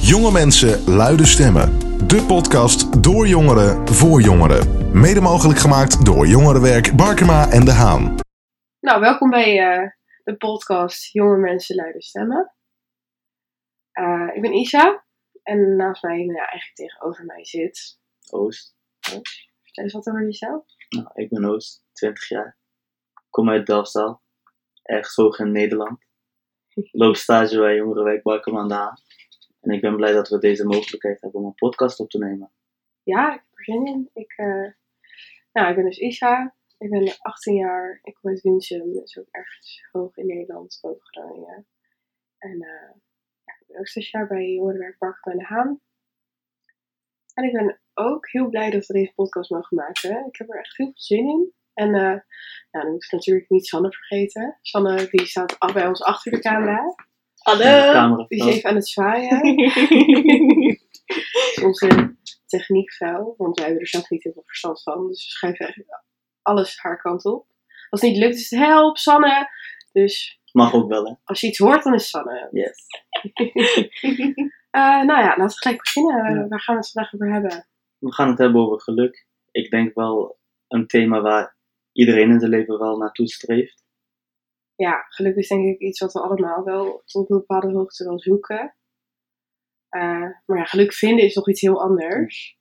Jonge mensen, luide stemmen. De podcast door jongeren, voor jongeren. Mede mogelijk gemaakt door Jongerenwerk Barkema en De Haan. Nou, welkom bij eh, de podcast Jonge Mensen Luide Stemmen. Eh, ik ben Isa en naast mij, nou ja, eigenlijk tegenover mij zit. Oost. Vertel eens wat over jezelf. Nou, ik ben Oost, 20 jaar. Kom uit Delfstal, ergens hoog in Nederland. Loop stage bij Jongerenwijk Barkum aan de Haan. En ik ben blij dat we deze mogelijkheid hebben om een podcast op te nemen. Ja, ik heb er zin in. Ik, eh, nou, ik ben dus Isa. Ik ben 18 jaar. Ik kom uit Winsum, dus ook ergens hoog in Nederland, boven Groningen. En eh, ja, ik ben ook stagiair bij Jongerenwerk Barkum aan de Haan. En ik ben ook heel blij dat we deze podcast mogen maken. Ik heb er echt heel veel zin in. En uh, nou, dan moet ik natuurlijk niet Sanne vergeten. Sanne die staat bij ons achter de camera. Hallo! is even aan het zwaaien. Onze techniekvrouw, want wij hebben er zelf niet heel veel verstand van. Dus we schuiven eigenlijk alles haar kant op. Als het niet lukt is het help, Sanne. Dus Mag ook wel, hè? als je iets hoort, dan is Sanne. Yes. Eh, nou ja, laten we gelijk beginnen. Ja. Waar gaan we het vandaag over hebben? We gaan het hebben over geluk. Ik denk wel een thema waar iedereen in zijn leven wel naartoe streeft. Ja, geluk is denk ik iets wat we allemaal wel tot een bepaalde hoogte wel zoeken. Eh, maar ja, geluk vinden is nog iets heel anders.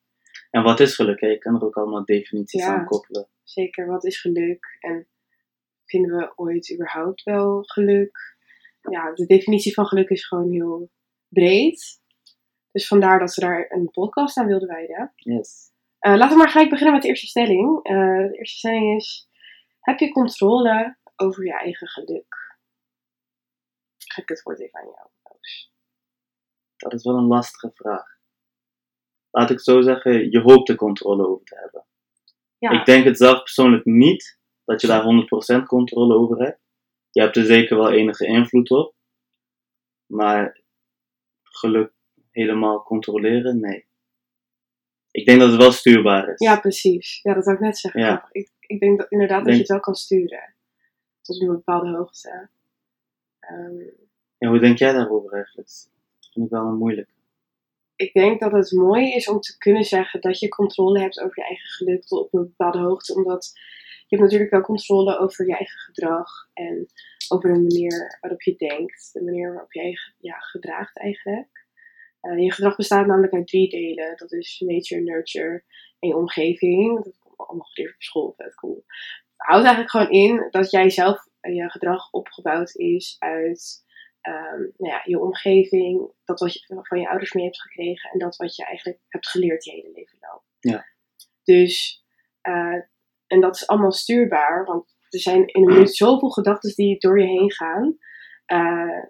En wat is geluk? hè? Je kan er ook allemaal definities Ja. aan koppelen. Zeker, wat is geluk? En vinden we ooit überhaupt wel geluk? Ja, de definitie van geluk is gewoon heel breed. Dus vandaar dat we daar een podcast aan wilden wijden. Yes. Eh, laten we maar gelijk beginnen met de eerste stelling. Eh, de eerste stelling is: heb je controle over je eigen geluk? Ga ik het woord even aan jou, Roos. Dat is wel een lastige vraag. Laat ik zo zeggen, je hoopt er controle over te hebben. Ja, Ik denk het zelf persoonlijk niet dat je daar 100% controle over hebt. Je hebt er zeker wel enige invloed op. Maar geluk helemaal controleren, nee. Ik denk dat het wel stuurbaar is. ja, precies. Ja, dat zou ik net zeggen. Ja. Ik, ik denk dat, inderdaad dat je het wel kan sturen. Tot een bepaalde hoogte. Ehm, En hoe denk jij daarover eigenlijk? Dat vind ik wel een moeilijk. ik denk dat het mooi is om te kunnen zeggen dat je controle hebt over je eigen geluk tot op een bepaalde hoogte. Omdat je hebt natuurlijk wel controle over je eigen gedrag en over de manier waarop je denkt. De manier waarop jij je ja, gedraagt eigenlijk. Eh, je gedrag bestaat namelijk uit drie delen. Dat is nature, nurture en je omgeving. Dat komt allemaal geleerd op school, vet cool. Houdt eigenlijk gewoon in dat jij zelf eh, je gedrag opgebouwd is uit ehm, nou ja, je omgeving, dat wat je van je ouders mee hebt gekregen en dat wat je eigenlijk hebt geleerd je hele leven lang. Ja. Dus, eh, en dat is allemaal stuurbaar, want er zijn in een minuut zoveel gedachten die door je heen gaan. Eh,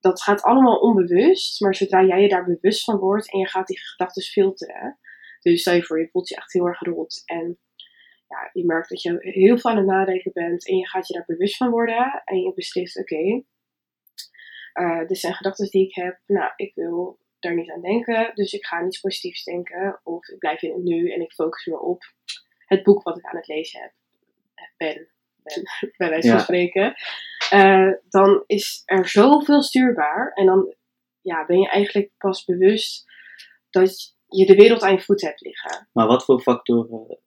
dat gaat allemaal onbewust, maar zodra jij je daar bewust van wordt en je gaat die gedachten filteren. Dus stel je voor, je voelt je echt heel erg rot en ja, je merkt dat je heel veel aan het nadenken bent en je gaat je daar bewust van worden en je beslist, oké, eh, dit zijn gedachten die ik heb. Nou, ik wil daar niet aan denken, dus ik ga niets positiefs denken. Of ik blijf in het nu en ik focus me op het boek wat ik aan het lezen heb. Ben, ben bij wijze van Ja. spreken. Eh, dan is er zoveel stuurbaar. En dan ja, ben je eigenlijk pas bewust dat je de wereld aan je voet hebt liggen. Maar wat voor factoren,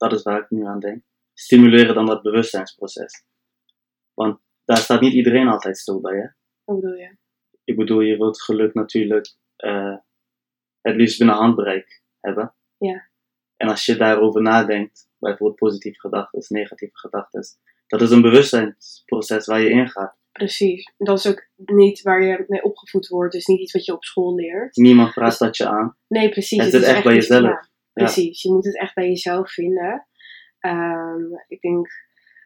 dat is waar ik nu aan denk, stimuleren dan dat bewustzijnsproces? Want daar staat niet iedereen altijd stil bij, hè? Hoe bedoel je? Ik bedoel, je wilt geluk natuurlijk eh, het liefst binnen handbereik hebben. Ja. En als je daarover nadenkt, bijvoorbeeld positieve gedachten, negatieve gedachten, dat is een bewustzijnsproces waar je ingaat. Precies. Dat is ook niet waar je mee opgevoed wordt. Dus niet iets wat je op school leert. Niemand vraagt dat je aan. Nee, precies. Het zit is echt bij jezelf. Precies. Je moet het echt bij jezelf vinden. Ehm, ik denk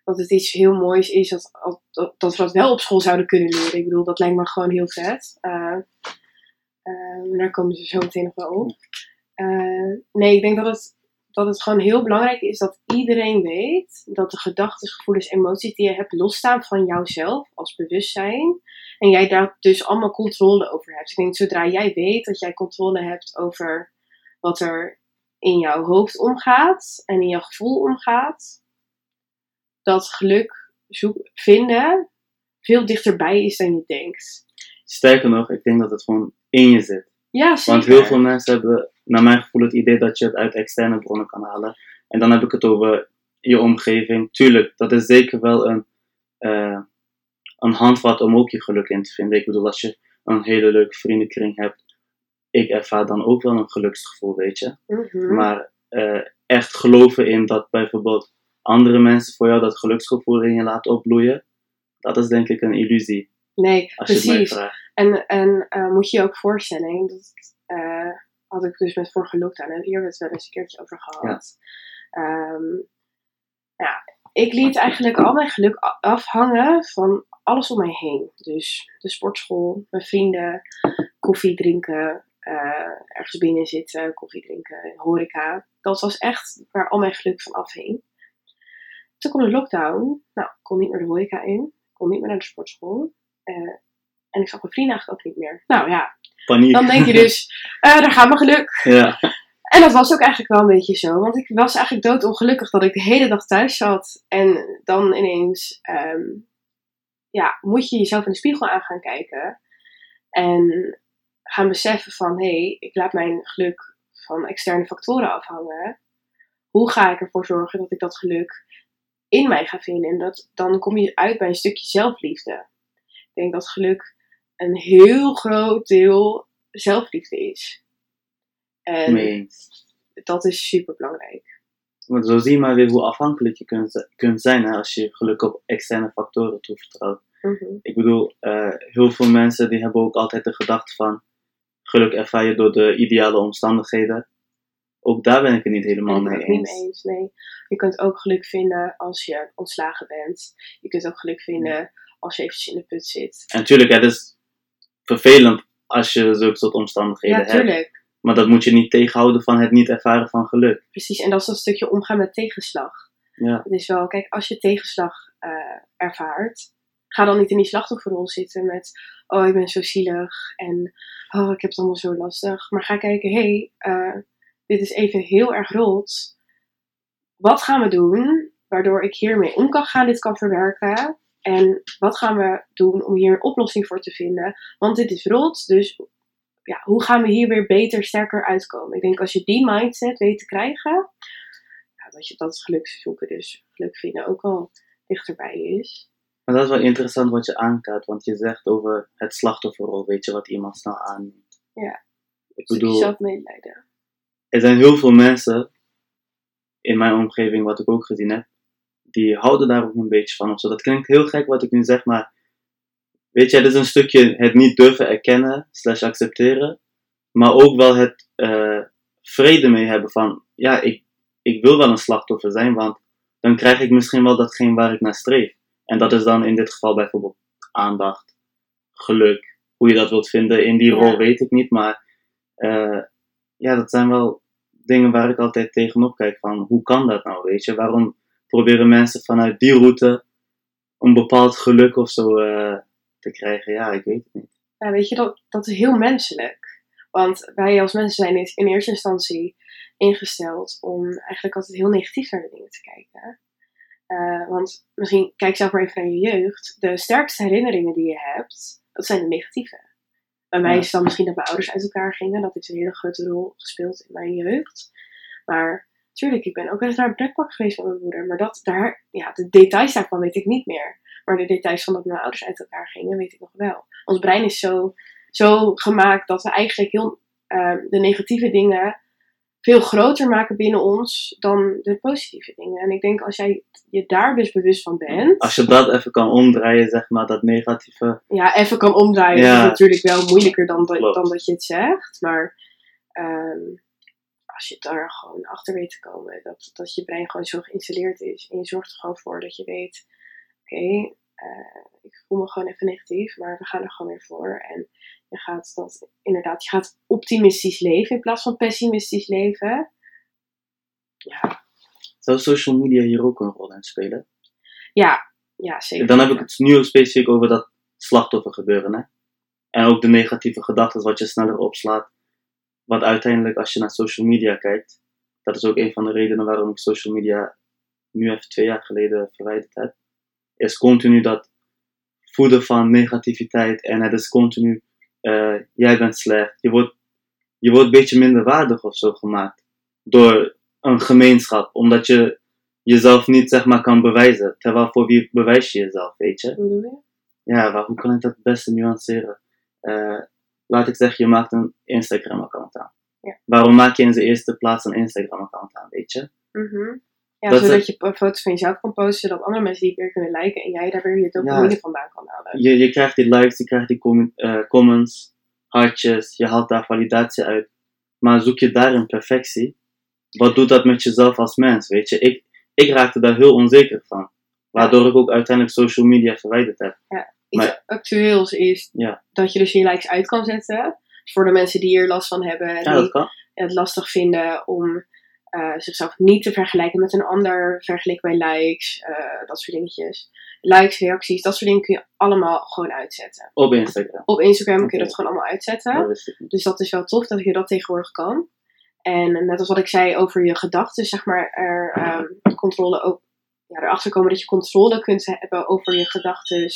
dat het iets heel moois is dat, dat, dat we dat wel op school zouden kunnen leren. Ik bedoel, dat lijkt me gewoon heel vet. Eh, ehm, daar komen ze zo meteen nog wel op. Eh, nee, ik denk dat het, dat het gewoon heel belangrijk is dat iedereen weet dat de gedachten, gevoelens, emoties die je hebt losstaan van jouzelf als bewustzijn. En jij daar dus allemaal controle over hebt. Ik denk, zodra jij weet dat jij controle hebt over wat er in jouw hoofd omgaat en in jouw gevoel omgaat, dat geluk zoek, vinden veel dichterbij is dan je denkt. Sterker nog, ik denk dat het gewoon in je zit. Ja, zeker. Want heel veel mensen hebben, naar mijn gevoel, het idee dat je het uit externe bronnen kan halen. En dan heb ik het over je omgeving. Tuurlijk, dat is zeker wel een, eh, een handvat om ook je geluk in te vinden. Ik bedoel, als je een hele leuke vriendenkring hebt, ik ervaar dan ook wel een geluksgevoel, weet je. Mhm. Maar eh, echt geloven in dat bijvoorbeeld andere mensen voor jou dat geluksgevoel in je laten opbloeien, dat is denk ik een illusie, Nee, precies. En, en eh, moet je je ook voorstellen, en dat eh, had ik dus met vorige lockdown, en hier hebben we het wel eens een keertje over gehad. Ehm, ja, ik liet eigenlijk al mijn geluk afhangen van alles om mij heen. Dus de sportschool, mijn vrienden, koffie drinken, eh, ergens binnen zitten, koffie drinken, horeca. Dat was echt waar al mijn geluk van afhing. Toen kwam de lockdown. Nou, ik kon niet meer de horeca in. Ik kon niet meer naar de sportschool. Eh, en ik zag mijn vrienden eigenlijk ook niet meer. Nou ja, Paniek. dan denk je dus, eh, daar gaat mijn geluk. ja, En dat was ook eigenlijk wel een beetje zo. Want ik was eigenlijk doodongelukkig dat ik de hele dag thuis zat. En dan ineens ehm, ja, moet je jezelf in de spiegel aan gaan kijken. En gaan beseffen van, hé, hey, ik laat mijn geluk van externe factoren afhangen. Hoe ga ik ervoor zorgen dat ik dat geluk in mij ga vinden? En dat, dan kom je uit bij een stukje zelfliefde. Ik denk dat geluk een heel groot deel zelfliefde is. En dat is super belangrijk. Want zo zie je maar weer hoe afhankelijk je kunt, zi- kunt zijn hè, als je geluk op externe factoren toevertrouwt. Ik bedoel, eh, heel veel mensen die hebben ook altijd de gedachte van geluk ervaar je door de ideale omstandigheden. Ook daar ben ik het niet helemaal mee het ook niet eens. mee eens. Nee. Je kunt ook geluk vinden als je ontslagen bent. Je kunt ook geluk vinden als je eventjes in de put zit. En natuurlijk, het is vervelend als je zulke soort omstandigheden Ja, hebt. tuurlijk. Maar dat moet je niet tegenhouden van het niet ervaren van geluk. Precies. En dat is dat stukje omgaan met tegenslag. Ja, Het is wel, kijk, als je tegenslag eh, ervaart, ga dan niet in die slachtofferrol zitten met, oh, ik ben zo zielig en oh, ik heb het allemaal zo lastig. Maar ga kijken, hé, hey, eh, dit is even heel erg rot. Wat gaan we doen waardoor ik hiermee om kan gaan, dit kan verwerken? En wat gaan we doen om hier een oplossing voor te vinden? Want dit is rot, dus ja, hoe gaan we hier weer beter, sterker uitkomen? Ik denk als je die mindset weet te krijgen, dat je dat geluk zoeken, dus geluk vinden ook wel dichterbij is. Maar dat is wel interessant wat je aankaart, want je zegt over het slachtofferrol, weet je, wat iemand snel aanneemt. Ja. Ik bedoel, zelf medelijden. er zijn heel veel mensen in mijn omgeving, wat ik ook gezien heb, die houden daar ook een beetje van. Of zo. Dat klinkt heel gek wat ik nu zeg, maar weet je, het is een stukje het niet durven erkennen, slash accepteren, maar ook wel het eh, vrede mee hebben van, ja, ik, ik wil wel een slachtoffer zijn, want dan krijg ik misschien wel datgene waar ik naar streef. En dat is dan in dit geval bijvoorbeeld aandacht, geluk, hoe je dat wilt vinden in die Ja. rol weet ik niet, maar eh, ja, dat zijn wel dingen waar ik altijd tegenop kijk van hoe kan dat nou, weet je? Waarom proberen mensen vanuit die route een bepaald geluk of zo eh, te krijgen? Ja, ik weet het niet. Ja, weet je, dat, dat is heel menselijk. Want wij als mensen zijn in eerste instantie ingesteld om eigenlijk altijd heel negatief naar de dingen te kijken. Eh, want misschien, kijk zelf maar even naar je jeugd. De sterkste herinneringen die je hebt, dat zijn de negatieve. Bij mij is het dan misschien dat mijn ouders uit elkaar gingen. Dat heeft een hele grote rol gespeeld in mijn jeugd. Maar tuurlijk, ik ben ook wel eens naar een pretpark geweest met mijn moeder. Maar dat, daar, ja, de details daarvan weet ik niet meer. Maar de details van dat mijn ouders uit elkaar gingen, weet ik nog wel. Ons brein is zo, zo gemaakt dat we eigenlijk heel, eh, de negatieve dingen veel groter maken binnen ons dan de positieve dingen. En ik denk als jij je daar dus bewust van bent, Als je dat even kan omdraaien, zeg maar, dat negatieve. ja, even kan omdraaien, Ja. is natuurlijk wel moeilijker dan, dat- dan dat je het zegt. Maar ehm, als je daar gewoon achter weet te komen, dat, dat je brein gewoon zo geïnstalleerd is. En je zorgt er gewoon voor dat je weet, oké, eh, ik voel me gewoon even negatief, maar we gaan er gewoon weer voor. En je gaat dat, inderdaad, je gaat optimistisch leven in plaats van pessimistisch leven. Ja, Zou social media hier ook een rol in spelen? ja, ja zeker. Dan heb ik het nu ook specifiek over dat slachtoffer gebeuren, hè? En ook de negatieve gedachten wat je sneller opslaat. Wat uiteindelijk, als je naar social media kijkt, dat is ook een van de redenen waarom ik social media nu even twee jaar geleden verwijderd heb. Is continu dat voeden van negativiteit en het is continu eh, jij bent slecht. Je wordt, je wordt een beetje minder waardig of zo gemaakt. Door een gemeenschap. Omdat je jezelf niet zeg maar kan bewijzen. Terwijl voor wie bewijs je jezelf, weet je? Ja, maar hoe kan ik dat het beste nuanceren? Eh, laat ik zeggen, je maakt een Instagram-account aan. Ja. Waarom maak je in de eerste plaats een Instagram-account aan, weet je? Mhm. Ja, Dat zodat je foto's van jezelf kan posten, zodat andere mensen die weer kunnen liken en jij daar weer je dopamine vandaan kan halen. Je, je krijgt die likes, je krijgt die com- eh, comments, hartjes, je haalt daar validatie uit. Maar zoek je daarin perfectie, wat doet dat met jezelf als mens, weet je? Ik, ik raakte daar heel onzeker van. Waardoor ik ook uiteindelijk social media verwijderd heb. Iets Maar- actueels is Ja. dat je dus je likes uit kan zetten. Voor de mensen die hier last van hebben, Ja, die kan. het lastig vinden om eh, zichzelf niet te vergelijken met een ander, vergeleken bij likes, eh, dat soort dingetjes. Likes, reacties, dat soort dingen kun je allemaal gewoon uitzetten. Op Instagram. Op Instagram kun je dat gewoon allemaal uitzetten. Dat. Dus dat is wel tof dat je dat tegenwoordig kan. En net als wat ik zei over je gedachten, zeg maar, er ehm, controle ook, ja, erachter komen dat je controle kunt hebben over je gedachten,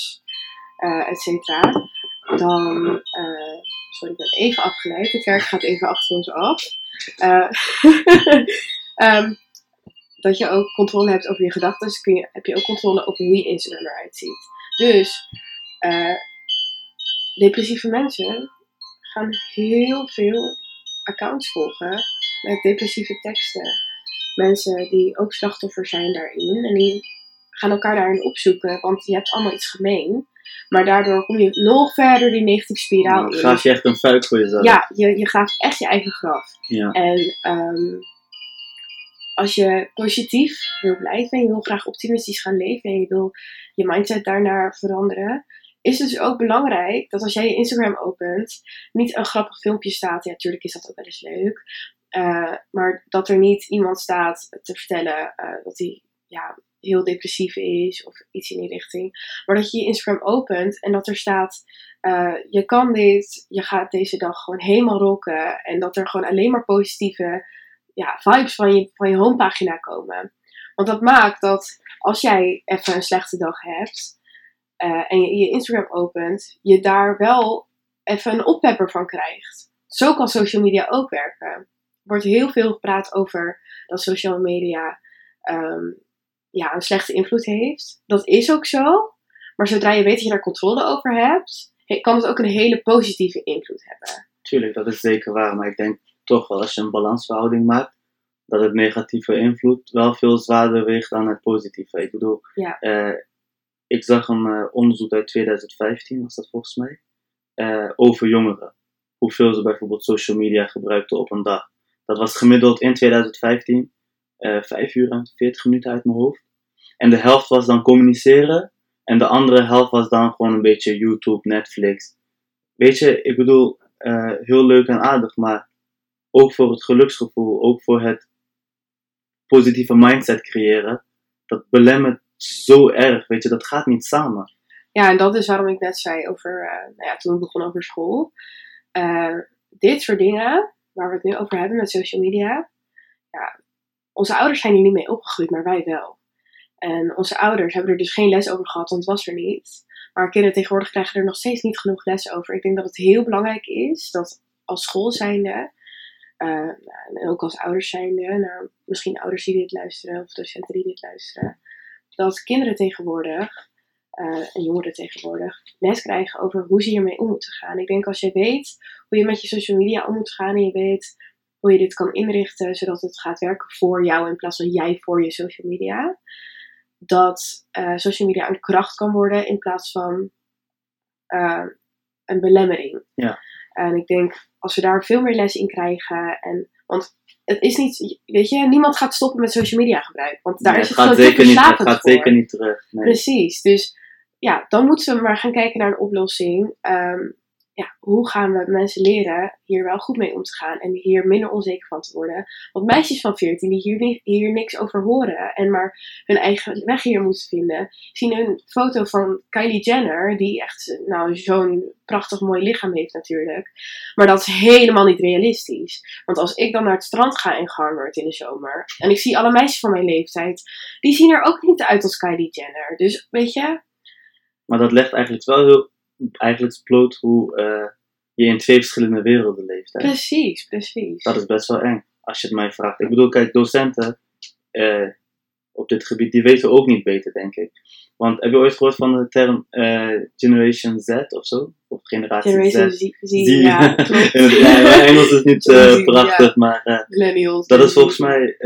eh et cetera. Dan, sorry, ik ben even afgeleid. De kerk gaat even achter ons af. Eh, ehm, dat je ook controle hebt over je gedachten, kun je, heb je ook controle over hoe je Instagram eruit ziet. Dus, eh, depressieve mensen gaan heel veel accounts volgen met depressieve teksten. Mensen die ook slachtoffer zijn daarin en die gaan elkaar daarin opzoeken, want je hebt allemaal iets gemeen. Maar daardoor kom je nog verder die negatieve spiraal in. graaf je echt een fuik voor jezelf. Ja, je, je graaft echt je eigen graf. Ja. En ehm, als je positief wil blijven en je wil graag optimistisch gaan leven en je wil je mindset daarnaar veranderen, is het dus ook belangrijk dat als jij je Instagram opent, niet een grappig filmpje staat. Ja, natuurlijk is dat ook wel eens leuk. eh, maar dat er niet iemand staat te vertellen eh, dat hij ja, heel depressief is of iets in die richting. Maar dat je je Instagram opent en dat er staat eh, je kan dit, je gaat deze dag gewoon helemaal rocken. En dat er gewoon alleen maar positieve ja, vibes van je, van je homepagina komen. Want dat maakt dat als jij even een slechte dag hebt eh, en je je Instagram opent, je daar wel even een oppepper van krijgt. Zo kan social media ook werken. Er wordt heel veel gepraat over dat social media ehm, ja, een slechte invloed heeft. Dat is ook zo. Maar zodra je weet dat je daar controle over hebt, he- kan het ook een hele positieve invloed hebben. Tuurlijk, dat is zeker waar. Maar ik denk toch wel als je een balansverhouding maakt, dat het negatieve invloed wel veel zwaarder weegt dan het positieve. Ik bedoel, Ja. eh, ik zag een eh, onderzoek uit 2015, was dat volgens mij, eh, over jongeren. Hoeveel ze bijvoorbeeld social media gebruikten op een dag. Dat was gemiddeld in 2015 eh 5 uur en 40 minuten uit mijn hoofd. En de helft was dan communiceren. En de andere helft was dan gewoon een beetje YouTube, Netflix. Weet je, ik bedoel, eh, heel leuk en aardig, maar ook voor het geluksgevoel, ook voor het positieve mindset creëren, dat belemmert zo erg, weet je, dat gaat niet samen. Ja, en dat is waarom ik net zei over, eh, nou ja, toen ik begon over school. Dit soort dingen, waar we het nu over hebben met social media. Ja, onze ouders zijn hier niet mee opgegroeid, maar wij wel. En onze ouders hebben er dus geen les over gehad, want het was er niet. Maar kinderen tegenwoordig krijgen er nog steeds niet genoeg les over. Ik denk dat het heel belangrijk is dat als school zijnde, eh, nou, en ook als ouders zijnde, nou, misschien ouders die dit luisteren of docenten die dit luisteren, dat kinderen tegenwoordig eh, en jongeren tegenwoordig les krijgen over hoe ze hiermee om moeten gaan. Ik denk als je weet hoe je met je social media om moet gaan en je weet hoe je dit kan inrichten zodat het gaat werken voor jou in plaats van jij voor je social media, dat eh, social media een kracht kan worden in plaats van eh, een belemmering. Ja. En ik denk als we daar veel meer les in krijgen en want het is niet, weet je, niemand gaat stoppen met social media gebruik. Want daar Nee, is het gaat zeker niet, het gaat voor. zeker niet terug. Nee. Precies, dus ja, dan moeten we maar gaan kijken naar een oplossing. Ehm, ja, hoe gaan we mensen leren hier wel goed mee om te gaan en hier minder onzeker van te worden? Want meisjes van 14 die hier, hier niks over horen en maar hun eigen weg hier moeten vinden, zien een foto van Kylie Jenner, die echt nou, zo'n prachtig mooi lichaam heeft natuurlijk. Maar dat is helemaal niet realistisch. Want als ik dan naar het strand ga in Garnwerd in de zomer en ik zie alle meisjes van mijn leeftijd, die zien er ook niet uit als Kylie Jenner. Dus weet je, Maar dat legt eigenlijk wel heel eigenlijk bloot hoe eh, je in twee verschillende werelden leeft. Hè? Precies, precies. Dat is best wel eng, als je het mij vraagt. Ik bedoel, kijk, docenten eh, op dit gebied, die weten ook niet beter, denk ik. Want heb je ooit gehoord van de term eh, Generation Z of zo? Of Generatie Generation Z? Z, Z, Zie- ja, klopt. In het ja, Engels is niet prachtig, ja. maar Millennials. dat is volgens mij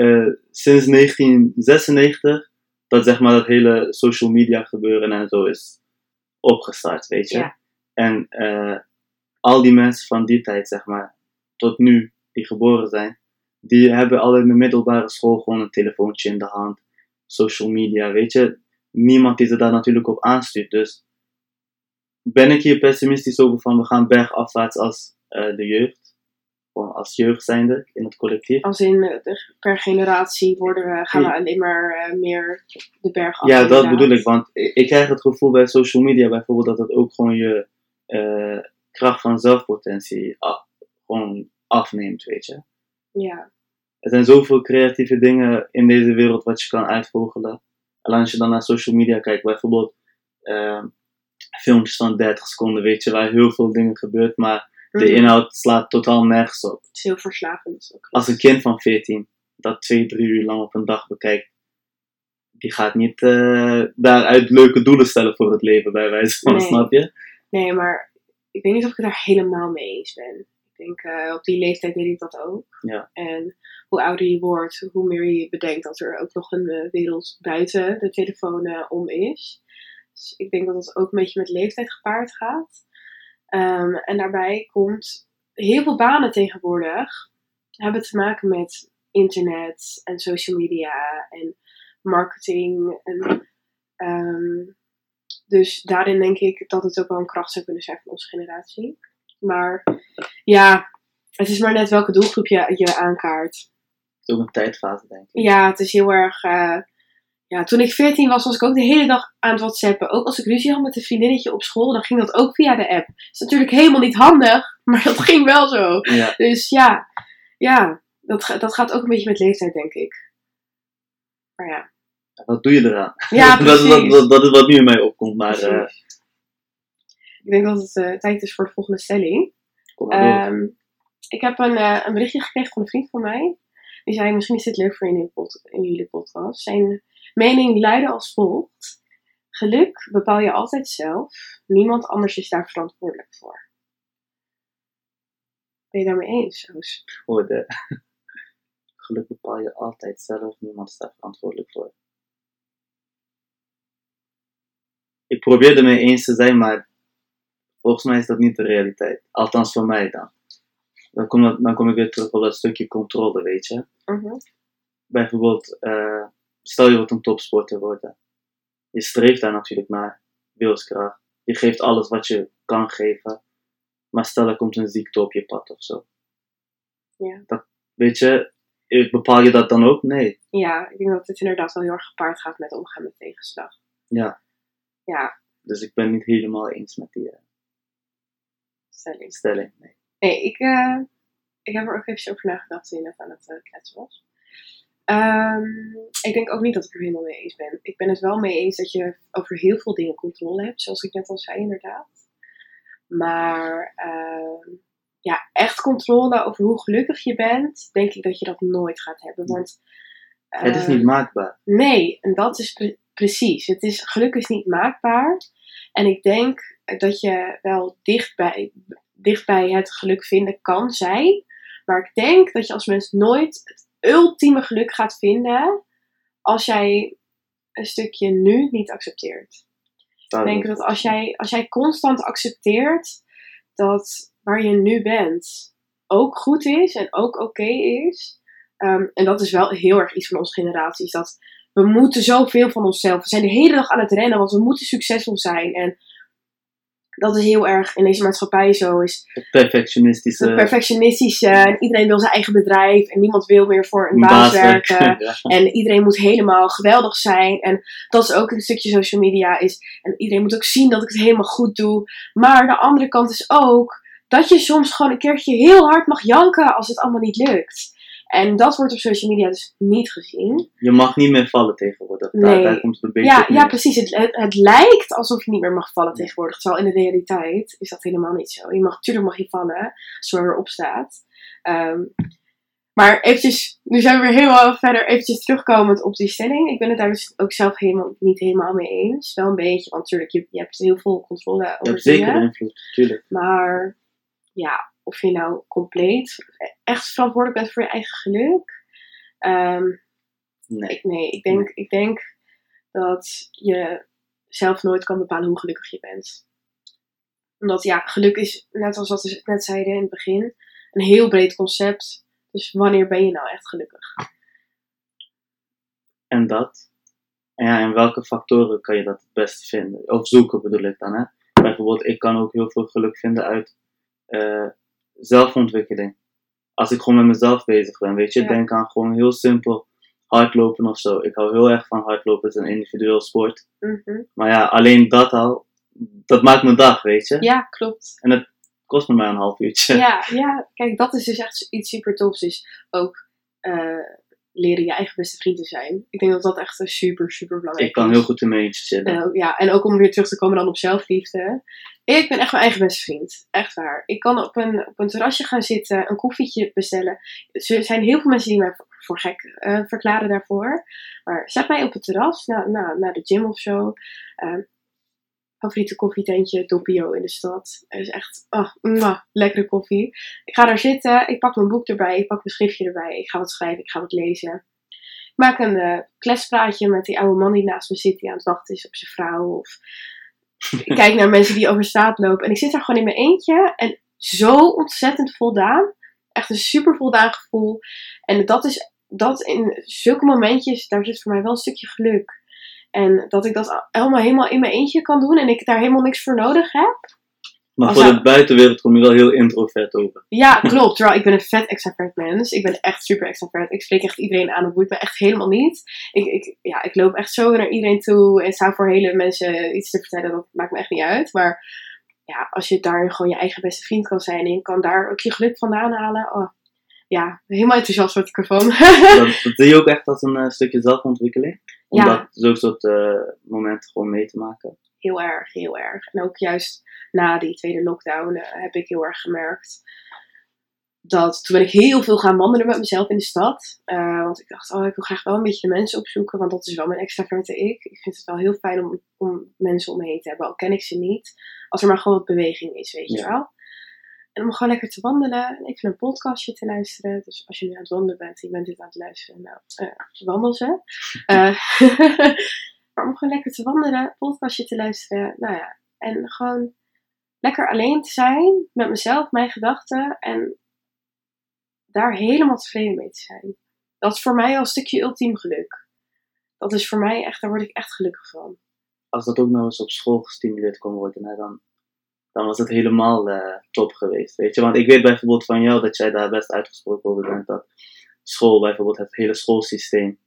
sinds 1996 dat zeg maar dat hele social media gebeuren en zo is opgestart, weet je. Ja. En eh, al die mensen van die tijd, zeg maar, tot nu, die geboren zijn, die hebben al in de middelbare school gewoon een telefoontje in de hand, social media, weet je. Niemand die ze daar natuurlijk op aanstuurt. Dus ben ik hier pessimistisch over van we gaan bergafwaarts als eh, de jeugd, als jeugd zijnde in het collectief. Als in eh, per generatie worden we, gaan we alleen maar eh, meer de berg af. Ja, dat bedoel ik. Want ik krijg het gevoel bij social media bijvoorbeeld dat het ook gewoon je eh, kracht van zelfpotentie af, gewoon afneemt, weet je. Ja, Er zijn zoveel creatieve dingen in deze wereld wat je kan uitvogelen. En als je dan naar social media kijkt, bijvoorbeeld eh, filmpjes van 30 seconden, weet je, waar heel veel dingen gebeurt, maar de Mhm. inhoud slaat totaal nergens op. Het is heel verslavend. Ook. Als een kind van 14 dat twee, drie uur lang op een dag bekijkt, die gaat niet eh, daaruit leuke doelen stellen voor het leven, bij wijze van, Nee. snap je? Nee, maar ik weet niet of ik het daar helemaal mee eens ben. Ik denk, eh, op die leeftijd deed ik dat ook. Ja. En hoe ouder je wordt, hoe meer je bedenkt dat er ook nog een eh, wereld buiten de telefoon om is. Dus ik denk dat dat ook een beetje met leeftijd gepaard gaat. Ehm, en daarbij komt heel veel banen tegenwoordig hebben te maken met internet en social media en marketing. En, ehm, dus daarin denk ik dat het ook wel een kracht zou kunnen zijn van onze generatie. Maar ja, het is maar net welke doelgroep je, je aankaart. Het is ook een tijdfase, denk ik. Ja, het is heel erg. eh, ja, toen ik 14 was, was ik ook de hele dag aan het WhatsAppen. Ook als ik ruzie had met een vriendinnetje op school, dan ging dat ook via de app. is natuurlijk helemaal niet handig, maar dat ging wel zo. Ja, Dus ja, ja dat, dat gaat ook een beetje met leeftijd, denk ik. Maar ja, wat doe je eraan? ja dat, is precies. wat, dat, dat is wat nu in mij opkomt, maar eh. Ik denk dat het eh, tijd is voor de volgende stelling. kom. Ehm, ik heb een, eh, een berichtje gekregen van een vriend van mij. Die zei, misschien is dit leuk voor je in, pod- in jullie podcast. Zijn mening luidde als volgt. Geluk bepaal je altijd zelf. Niemand anders is daar verantwoordelijk voor. Ben je daarmee eens, Roos? de geluk bepaal je altijd zelf, niemand is daar verantwoordelijk voor. Ik probeer ermee eens te zijn, maar volgens mij is dat niet de realiteit. Althans voor mij dan. Dan kom, dan kom ik weer terug op dat stukje controle, weet je. Mhm. Bijvoorbeeld, eh, stel je wilt een topsporter worden. Je streeft daar natuurlijk naar, wilskracht. Je geeft alles wat je kan geven. Maar stel er komt een ziekte op je pad of zo. Ja. Dat, weet je, eh, bepaal je dat dan ook? Nee. Ja, ik denk dat dit inderdaad wel heel erg gepaard gaat met omgaan met tegenslag. Ja. Ja, Dus ik ben niet helemaal eens met die eh, stelling. stelling. Nee. Nee, ik, eh, ik heb er ook even over nagedacht toen je net aan het eh, kletsen was. Ehm, ik denk ook niet dat ik er helemaal mee eens ben. Ik ben het wel mee eens dat je over heel veel dingen controle hebt, zoals ik net al zei, inderdaad. Maar ehm, ja, echt controle over hoe gelukkig je bent, denk ik dat je dat nooit gaat hebben. Want het is ehm, niet maakbaar. Nee, en dat is pre- precies. Het is, geluk is niet maakbaar. En ik denk dat je wel dicht bij, dicht bij het geluk vinden kan zijn. Maar ik denk dat je als mens nooit ultieme geluk gaat vinden als jij een stukje nu niet accepteert. Ik denk dat als jij, als jij constant accepteert dat waar je nu bent ook goed is en ook oké is. ehm, en dat is wel heel erg iets van onze generatie. Is dat we moeten zoveel van onszelf. We zijn de hele dag aan het rennen, want we moeten succesvol zijn. En dat is heel erg in deze maatschappij zo. Is Het perfectionistische het perfectionistische. En iedereen wil zijn eigen bedrijf. En niemand wil meer voor een baas werken. ja. En iedereen moet helemaal geweldig zijn. En dat is ook een stukje social media. Is, en iedereen moet ook zien dat ik het helemaal goed doe. Maar de andere kant is ook dat je soms gewoon een keertje heel hard mag janken als het allemaal niet lukt. En dat wordt op social media dus niet gezien. Je mag niet meer vallen tegenwoordig. Daar, Nee. daar komt het een beetje Ja, ja precies. Het, het, het lijkt alsof je niet meer mag vallen tegenwoordig. Terwijl in de realiteit is dat helemaal niet zo. Je mag, natuurlijk mag je vallen maar weer opstaat. Ehm, maar eventjes, nu zijn we weer helemaal verder. Eventjes terugkomend op die stelling. Ik ben het daar dus ook zelf helemaal, niet helemaal mee eens. Wel een beetje, want natuurlijk, je, je hebt heel veel controle Je over hebt zeker dingen. invloed, tuurlijk. Maar ja, of je nou compleet echt verantwoordelijk bent voor je eigen geluk. Ehm, Nee. ik, nee, ik denk, ik denk dat je zelf nooit kan bepalen hoe gelukkig je bent. Omdat ja, geluk is, net als wat we net zeiden in het begin, een heel breed concept. Dus wanneer ben je nou echt gelukkig? En dat. En ja, in welke factoren kan je dat het beste vinden? Of zoeken bedoel ik dan, hè? Bijvoorbeeld, ik kan ook heel veel geluk vinden uit eh, zelfontwikkeling. Als ik gewoon met mezelf bezig ben, weet je, Ja. denk aan gewoon heel simpel hardlopen of zo. Ik hou heel erg van hardlopen, het is een individueel sport. Mhm. Maar ja, alleen dat al, dat maakt mijn dag, weet je. Ja, klopt. Kost me maar een half uurtje. Ja, ja, kijk, dat is dus echt iets super tofs. Dus ook eh, leren je eigen beste vriend te zijn. Ik denk dat dat echt een super, super belangrijk Ik kan is. heel goed in mijn eentje zitten. En ook, ja, en ook om weer terug te komen dan op zelfliefde. Ik ben echt mijn eigen beste vriend. Echt waar. Ik kan op een, op een terrasje gaan zitten, een koffietje bestellen. Er zijn heel veel mensen die mij voor, gek eh, verklaren daarvoor. Maar zet mij op het terras, na, na, naar de gym of zo. Eh, favoriete koffietentje, Doppio in de stad. Het is echt mwah, lekkere koffie. Ik ga daar zitten, ik pak mijn boek erbij, ik pak mijn schriftje erbij. Ik ga wat schrijven, ik ga wat lezen. Ik maak een eh klespraatje met die oude man die naast me zit, die aan het wachten is op zijn vrouw. Of ik kijk naar mensen die over straat lopen. En ik zit daar gewoon in mijn eentje. En zo ontzettend voldaan. Echt een super voldaan gevoel. En dat is, dat in zulke momentjes, daar zit voor mij wel een stukje geluk. En dat ik dat allemaal helemaal in mijn eentje kan doen. En ik daar helemaal niks voor nodig heb. Maar als voor de buitenwereld kom je wel heel introvert over. Ja, klopt. Terwijl ik ben een vet extravert mens. Ik ben echt super extravert. Ik spreek echt iedereen aan. Dat boeit me echt helemaal niet. Ik, ik, ja, ik loop echt zo naar iedereen toe. En sta voor hele mensen iets te vertellen. Dat maakt me echt niet uit. Maar ja, als je daar gewoon je eigen beste vriend kan zijn. En je kan daar ook je geluk vandaan halen. Oh, ja, helemaal enthousiast word ik ervan. Dat, dat zie je ook echt als een eh, stukje zelfontwikkeling. Om dat zo'n soort eh, momenten gewoon mee te maken. heel erg, heel erg. En ook juist na die tweede lockdown eh, heb ik heel erg gemerkt dat toen ben ik heel veel gaan wandelen met mezelf in de stad. Eh, want ik dacht, oh, ik wil graag wel een beetje de mensen opzoeken, want dat is wel mijn extraverte ik. Ik vind het wel heel fijn om, om mensen om me heen te hebben, al ken ik ze niet. Als er maar gewoon wat beweging is, weet je wel. En om gewoon lekker te wandelen en even een podcastje te luisteren. Dus als je nu aan het wandelen bent en je bent dit aan het luisteren, nou, eh, wandel ze. Eh, maar om gewoon lekker te wandelen, podcastje te luisteren. Nou ja, en gewoon lekker alleen te zijn met mezelf, mijn gedachten. En daar helemaal tevreden mee te zijn. Dat is voor mij al een stukje ultiem geluk. Dat is voor mij echt, daar word ik echt gelukkig van. Als dat ook nog eens op school gestimuleerd kon worden, hè, dan, dan was het helemaal eh, top geweest. Weet je? Want ik weet bijvoorbeeld van jou dat jij daar best uitgesproken over bent. Dat school, bijvoorbeeld het hele schoolsysteem,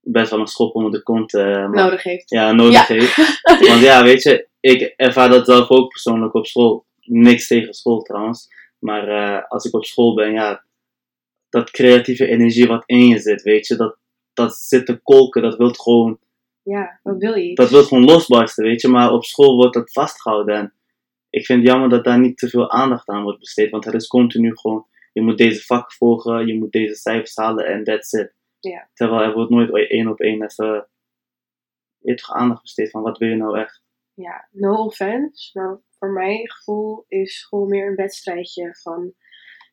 best wel een schop onder de kont eh, Nodig heeft. ja, nodig Ja. heeft. Want ja, weet je, ik ervaar dat zelf ook persoonlijk op school. Niks tegen school trouwens. Maar eh, als ik op school ben, ja, dat creatieve energie wat in je zit, weet je, dat, dat zit te kolken, dat wil gewoon, Ja, wat wil je? dat wil gewoon losbarsten, weet je. Maar op school wordt dat vastgehouden. En ik vind het jammer dat daar niet te veel aandacht aan wordt besteed. Want het is continu gewoon, je moet deze vak volgen, je moet deze cijfers halen en that's it. Ja. Terwijl er wordt nooit één op één even toch aandacht besteed van wat wil je nou echt. ja, no offense, maar voor mijn gevoel is school meer een wedstrijdje van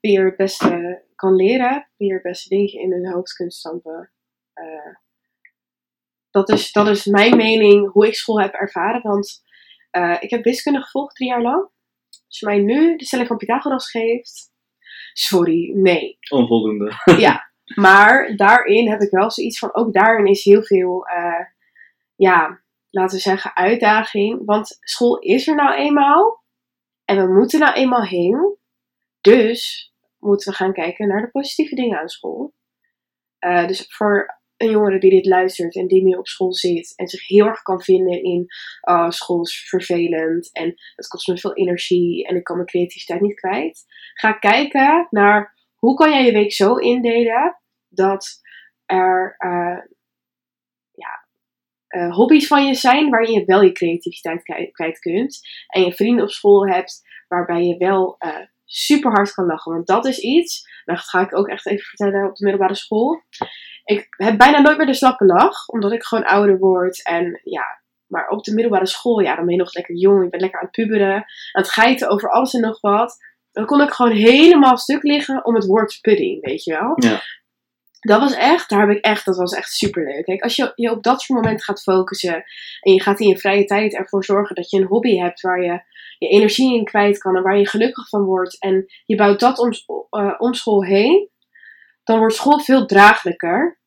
wie er het beste kan leren, wie er het beste dingen in hun hoofd kunt stampen. Eh, dat, is, dat is mijn mening hoe ik school heb ervaren, want eh, ik heb wiskunde gevolgd drie jaar lang. Als je mij nu de stelling van Pythagoras geeft, sorry, nee. Onvoldoende. ja, maar daarin heb ik wel zoiets van, ook daarin is heel veel, eh, ja, laten we zeggen, uitdaging. Want school is er nou eenmaal en we moeten nou eenmaal heen. Dus moeten we gaan kijken naar de positieve dingen aan school. Eh, dus voor een jongere die dit luistert en die nu op school zit en zich heel erg kan vinden in oh, school is vervelend en het kost me veel energie en ik kan mijn creativiteit niet kwijt. Ga kijken naar hoe kan jij je week zo indelen dat er eh, ja, eh, hobby's van je zijn waarin je wel je creativiteit kwijt, kwijt kunt. En je vrienden op school hebt waarbij je wel eh, super hard kan lachen. Want dat is iets, dat ga ik ook echt even vertellen op de middelbare school. Ik heb bijna nooit meer de slappe lach, omdat ik gewoon ouder word. En ja, maar op de middelbare school, ja, dan ben je nog lekker jong. Je bent lekker aan het puberen, aan het geiten over alles en nog wat. Dan kon ik gewoon helemaal stuk liggen om het woord pudding, weet je wel. Ja. Dat was echt, daar heb ik echt, dat was echt super leuk. Kijk, als je je op dat soort momenten gaat focussen en je gaat in je vrije tijd ervoor zorgen dat je een hobby hebt waar je je energie in kwijt kan en waar je gelukkig van wordt en je bouwt dat om, eh, om school heen, dan wordt school veel draaglijker.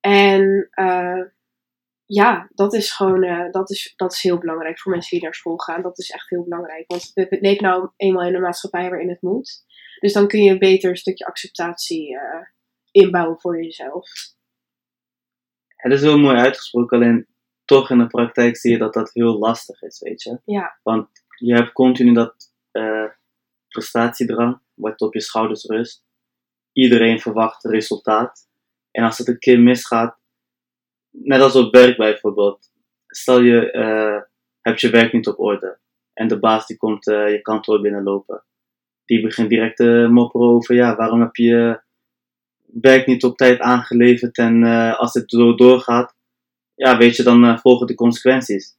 En eh, ja, dat is gewoon, eh, dat, is, dat is heel belangrijk voor mensen die naar school gaan. Dat is echt heel belangrijk, want we leven nou eenmaal in een maatschappij waarin het moet. Dus dan kun je een beter stukje acceptatie inbouwen voor jezelf. Het is heel mooi uitgesproken, alleen toch in de praktijk zie je dat dat heel lastig is, weet je. Ja, Want je hebt continu dat eh, prestatiedrang, wat op je schouders rust. Iedereen verwacht resultaat. En als het een keer misgaat, net als op werk bijvoorbeeld. Stel je eh, hebt je werk niet op orde. En de baas die komt eh, je kantoor binnenlopen. Die begint direct te mopperen over, ja, waarom heb je werk niet op tijd aangeleverd en eh, als het zo doorgaat, ja, weet je, dan eh, volgen de consequenties.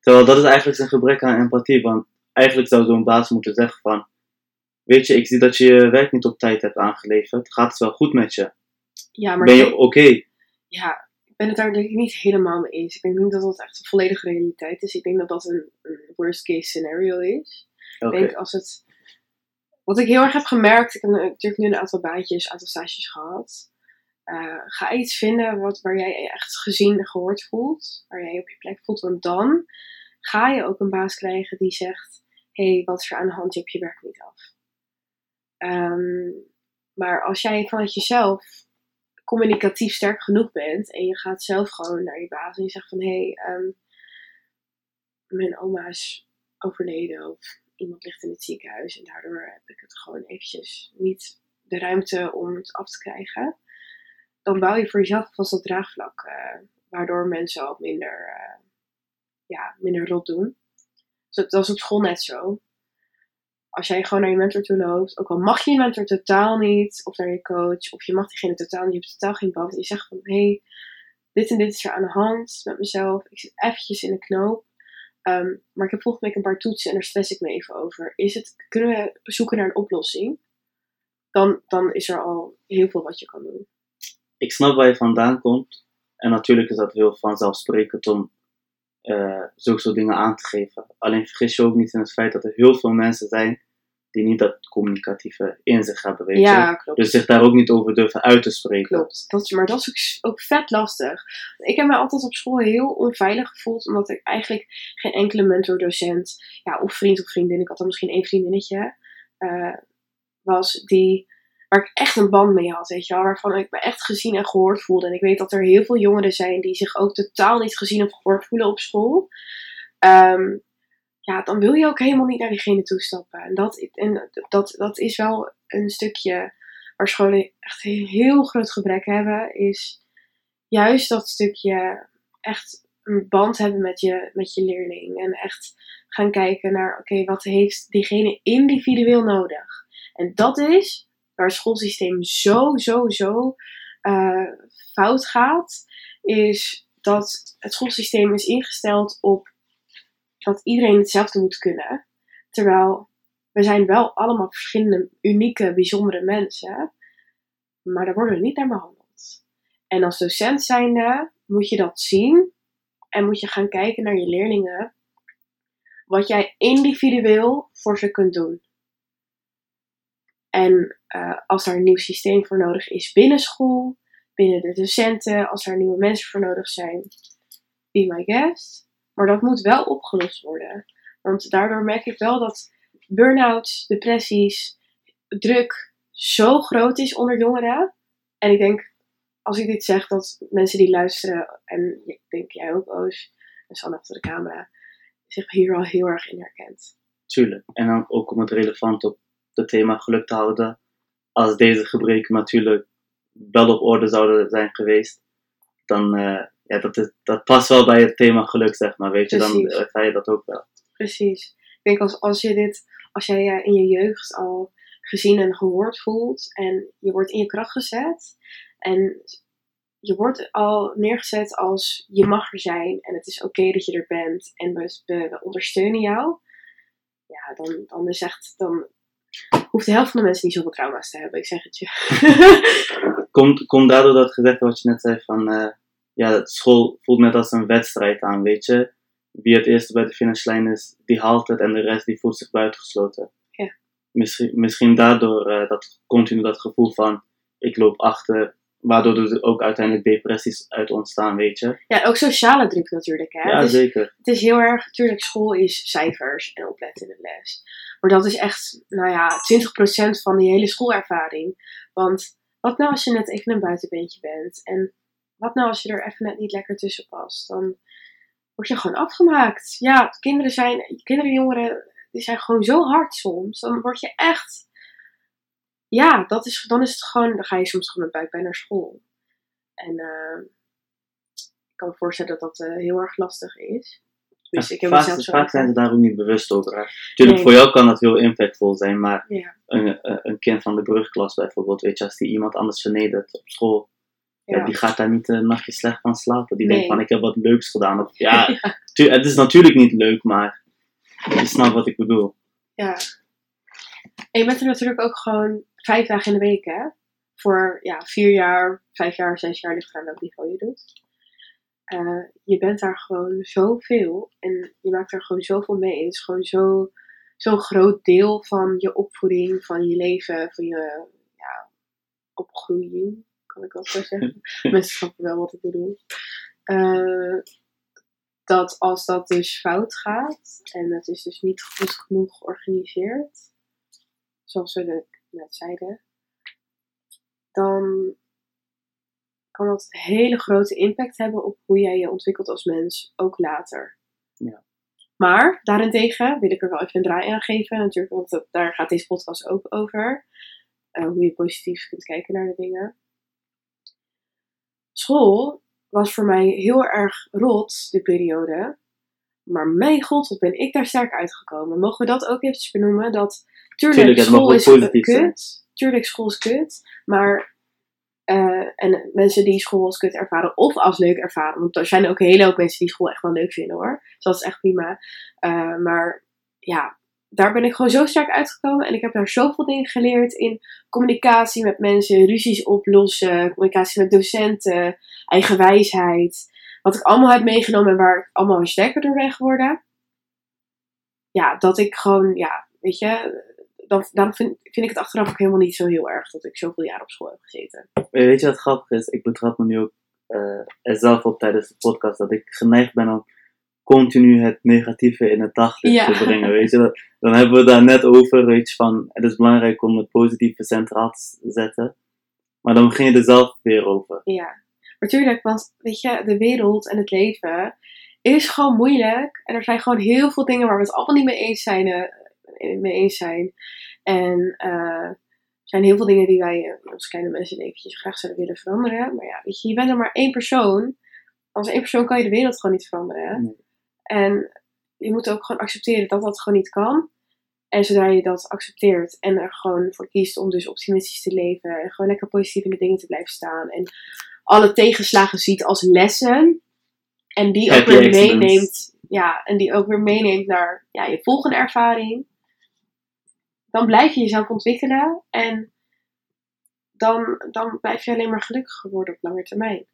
Terwijl dat is eigenlijk zijn gebrek aan empathie, want eigenlijk zou zo'n baas moeten zeggen van, weet je, ik zie dat je je werk niet op tijd hebt aangeleverd, gaat het wel goed met je? ja maar Ben je oké? ja, ik ben het daar denk ik niet helemaal mee eens. Ik denk niet dat dat echt een volledige realiteit is. Ik denk dat dat een, een worst case scenario is. Oké. Ik denk als het. Wat ik heel erg heb gemerkt, ik heb natuurlijk nu een aantal baantjes, een aantal stages gehad. Eh, ga iets vinden wat, waar jij je echt gezien en gehoord voelt, waar jij op je plek voelt. Want dan ga je ook een baas krijgen die zegt: Hé, hey, wat is er aan de hand? Je hebt je werk niet af. Ehm, maar als jij vanuit jezelf communicatief sterk genoeg bent en je gaat zelf gewoon naar je baas en je zegt van hé, hey, ehm, mijn oma is overleden of iemand ligt in het ziekenhuis en daardoor heb ik het gewoon eventjes niet de ruimte om het af te krijgen. Dan bouw je voor jezelf vast dat draagvlak, eh, waardoor mensen ook minder, eh, ja, minder rot doen. Dus dat, is op school net zo. Als jij gewoon naar je mentor toe loopt, ook al mag je je mentor totaal niet, of naar je coach, of je mag diegene totaal niet, je hebt totaal geen band. En je zegt van, hé, hey, dit en dit is er aan de hand met mezelf. Ik zit eventjes in de knoop. Ehm, maar ik heb volgende week een paar toetsen en daar stress ik me even over. Is het, kunnen we zoeken naar een oplossing? Dan, dan is er al heel veel wat je kan doen. ik snap waar je vandaan komt. En natuurlijk is dat heel vanzelfsprekend om eh zulke soort dingen aan te geven. Alleen vergis je ook niet in het feit dat er heel veel mensen zijn die niet dat communicatieve in zich hebben, weet je. Ja, klopt. Dus zich daar ook niet over durven uit te spreken. Klopt. Dat maar dat is ook, ook vet lastig. Ik heb me altijd op school heel onveilig gevoeld, omdat ik eigenlijk geen enkele mentor, docent, ja, of vriend of vriendin, ik had dan misschien één vriendinnetje, eh, was die, waar ik echt een band mee had, weet je wel, waarvan ik me echt gezien en gehoord voelde. En ik weet dat er heel veel jongeren zijn die zich ook totaal niet gezien of gehoord voelen op school. Ehm, ja, dan wil je ook helemaal niet naar diegene toestappen. En dat, en dat, dat is wel een stukje waar scholen echt een heel groot gebrek hebben, is juist dat stukje echt een band hebben met je, met je leerling. En echt gaan kijken naar, oké, wat heeft diegene individueel nodig? En dat is waar het schoolsysteem zo, zo, zo eh, fout gaat, is dat het schoolsysteem is ingesteld op dat iedereen hetzelfde moet kunnen. Terwijl we zijn wel allemaal verschillende, unieke, bijzondere mensen. Maar daar worden we niet naar behandeld. En als docent zijnde moet je dat zien. En moet je gaan kijken naar je leerlingen. Wat jij individueel voor ze kunt doen. En eh, als daar een nieuw systeem voor nodig is binnen school, binnen de docenten, als er nieuwe mensen voor nodig zijn, be my guest. Maar dat moet wel opgelost worden. Want daardoor merk ik wel dat burn-outs, depressies, druk zo groot is onder jongeren. En ik denk, als ik dit zeg, dat mensen die luisteren, en ik denk jij ook, Oos, en Sanne achter de camera, zich hier al heel erg in herkent. Tuurlijk. En dan ook om het relevant op het thema geluk te houden. Als deze gebreken natuurlijk wel op orde zouden zijn geweest, dan uh, ja, dat, is, dat past wel bij het thema geluk, zeg maar. Weet je, dan Precies. ervaar je dat ook wel. Precies. Ik denk als, als je dit, als jij je in je jeugd al gezien en gehoord voelt en je wordt in je kracht gezet en je wordt al neergezet als je mag er zijn en het is oké dat je er bent en we, we, we ondersteunen jou, ja, dan, dan is echt, dan hoeft de helft van de mensen niet zoveel trauma's te hebben, ik zeg het je. Komt, komt daardoor dat gezegde wat je net zei van, eh, ja, school voelt net als een wedstrijd aan, weet je. Wie het eerste bij de finishlijn is, die haalt het en de rest die voelt zich buitengesloten. Ja. Misschien, misschien daardoor uh, dat continu dat gevoel van, ik loop achter, waardoor er ook uiteindelijk depressies uit ontstaan, weet je. Ja, ook sociale druk natuurlijk, hè. Ja, zeker. het is heel erg, natuurlijk, school is cijfers en opletten in de les. Maar dat is echt, nou ja, 20% van die hele schoolervaring. Want wat nou als je net even een buitenbeentje bent? En wat nou als je er even net niet lekker tussen past? Dan word je gewoon afgemaakt. Ja, kinderen zijn, kinderen en jongeren, die zijn gewoon zo hard soms. Dan word je echt, ja, dat is, dan is het gewoon, dan ga je soms gewoon met buikpijn naar school. En uh, ik kan me voorstellen dat dat uh, heel erg lastig is. Dus ja, ik heb vaak, zelf zo vaak zijn ze daar ook niet bewust over. Natuurlijk, nee. voor jou kan dat heel impactvol zijn, maar ja. een, een kind van de brugklas bijvoorbeeld, weet je, als die iemand anders vernedert op school, ja. Ja, die gaat daar niet een nachtje slecht van slapen. Die nee. denkt van, ik heb wat leuks gedaan. Of, ja, het is natuurlijk niet leuk, maar je snapt wat ik bedoel. Ja. En je bent er natuurlijk ook gewoon vijf dagen in de week, hè? Voor ja, vier jaar, vijf jaar, zes jaar, ligt aan welk niveau je doet. Uh, je bent daar gewoon zoveel en je maakt er gewoon zoveel mee. Het is gewoon zo'n zo groot deel van je opvoeding, van je leven, van je ja, opgroeiing, kan ik wel zo zeggen. Mensen snappen wel wat ik bedoel. Uh, dat als dat dus fout gaat en het is dus niet goed genoeg georganiseerd, zoals we net zeiden, dan kan dat een hele grote impact hebben op hoe jij je ontwikkelt als mens, ook later. Ja. Maar daarentegen wil ik er wel even een draai aan geven, natuurlijk, want dat, daar gaat deze podcast ook over. Uh, hoe je positief kunt kijken naar de dingen. School was voor mij heel erg rot, die periode. Maar mijn god, wat ben ik daar sterk uitgekomen. Mogen we dat ook eventjes benoemen? Dat, tuurlijk, tuurlijk school is kut. Zijn. Tuurlijk, school is kut. Maar uh, en mensen die school als kut ervaren of als leuk ervaren. Want er zijn ook een hele hoop mensen die school echt wel leuk vinden hoor. Dus dat is echt prima. Uh, maar ja, daar ben ik gewoon zo sterk uitgekomen. En ik heb daar zoveel dingen geleerd in communicatie met mensen, ruzies oplossen, communicatie met docenten, eigen wijsheid. Wat ik allemaal heb meegenomen en waar ik allemaal sterker door ben geworden. Ja, dat ik gewoon, ja, weet je, dan, dan vind, vind, ik het achteraf ook helemaal niet zo heel erg dat ik zoveel jaar op school heb gezeten. Weet je wat grappig is? Ik betrap me nu ook er zelf op tijdens de podcast dat ik geneigd ben om continu het negatieve in het daglicht Ja. te brengen. Weet je? Dat- Dan hebben we daar net over, weet je, van het is belangrijk om het positieve centraal te zetten. Maar dan begin je er zelf weer over. Ja, maar tuurlijk, want weet je, de wereld en het leven is gewoon moeilijk. En er zijn gewoon heel veel dingen waar we het allemaal niet mee eens zijn. eh, mee eens zijn. En eh, er zijn heel veel dingen die wij eh, als kleine mensen eventjes graag zouden willen veranderen. Maar ja, weet je, je bent er maar één persoon. Als één persoon kan je de wereld gewoon niet veranderen. Nee. En je moet ook gewoon accepteren dat dat gewoon niet kan. En zodra je dat accepteert en er gewoon voor kiest om dus optimistisch te leven en gewoon lekker positief in de dingen te blijven staan en alle tegenslagen ziet als lessen en die ook Happy weer meeneemt, ja, en die ook weer meeneemt naar ja, je volgende ervaring, dan blijf je jezelf ontwikkelen en dan, dan blijf je alleen maar gelukkiger worden op lange termijn.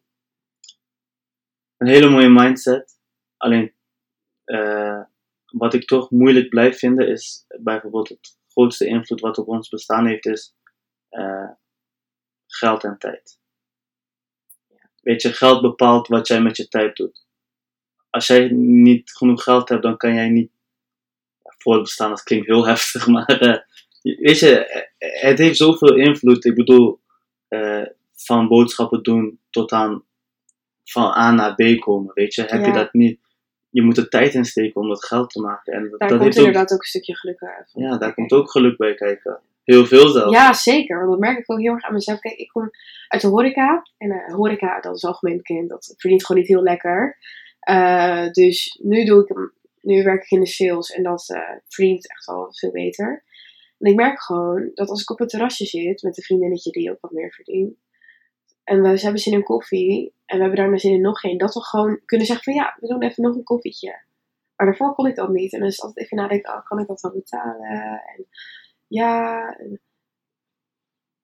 Een hele mooie mindset. Alleen, eh, wat ik toch moeilijk blijf vinden is bijvoorbeeld het grootste invloed wat op ons bestaan heeft, is eh, geld en tijd. Weet je, geld bepaalt wat jij met je tijd doet. Als jij niet genoeg geld hebt, dan kan jij niet voortbestaan. Dat klinkt heel heftig, maar eh, weet je, het heeft zoveel invloed. Ik bedoel, van boodschappen doen tot aan van A naar B komen. Weet je, heb je dat niet, je moet er tijd in steken om dat geld te maken. En Daar dat komt heeft ook, inderdaad ook een stukje geluk uit. ja, daar komt ook geluk bij kijken. Heel veel zelfs. Ja, zeker. Want dat merk ik ook heel erg aan mezelf. Kijk, ik kom uit de horeca. En eh, horeca, dat is algemeen bekend, dat verdient gewoon niet heel lekker. Eh, dus nu doe ik hem, nu werk ik in de sales en dat eh, verdient echt wel veel beter. En ik merk gewoon dat als ik op het terrasje zit met een vriendinnetje die ook wat meer verdient. En we hebben zin in koffie en we hebben daar maar zin in nog geen. Dat we gewoon kunnen zeggen van ja, we doen even nog een koffietje. Maar daarvoor kon ik dat niet. En dan is altijd even nadenken, oh, kan ik dat wel betalen? En ja,